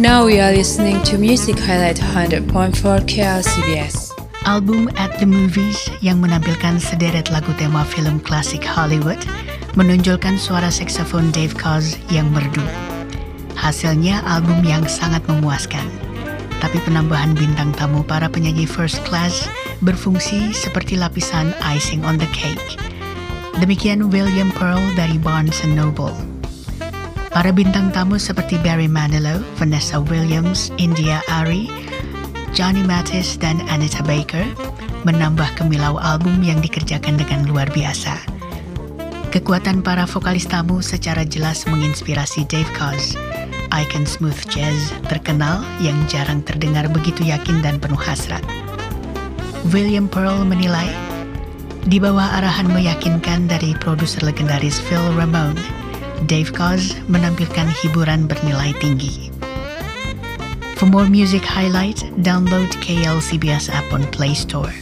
Now we are listening to Music Highlight 100.4 KLCBS. Album At the Movies yang menampilkan sederet lagu tema film klasik Hollywood menonjolkan suara saksofon Dave Koz yang merdu. Hasilnya album yang sangat memuaskan. Tapi penambahan bintang tamu para penyanyi first class berfungsi seperti lapisan icing on the cake. Demikian William Pearl dari Barnes Noble. Para bintang tamu seperti Barry Manilow, Vanessa Williams, India Ari, Johnny Mathis, dan Anita Baker menambah kemilau album yang dikerjakan dengan luar biasa. Kekuatan para vokalis tamu secara jelas menginspirasi Dave Koz, icon smooth jazz terkenal yang jarang terdengar begitu yakin dan penuh hasrat. William Pearl menilai, di bawah arahan meyakinkan dari produser legendaris Phil Ramone, Dave Koz menampilkan hiburan bernilai tinggi. For more music highlight, download KLCBS app on Play Store.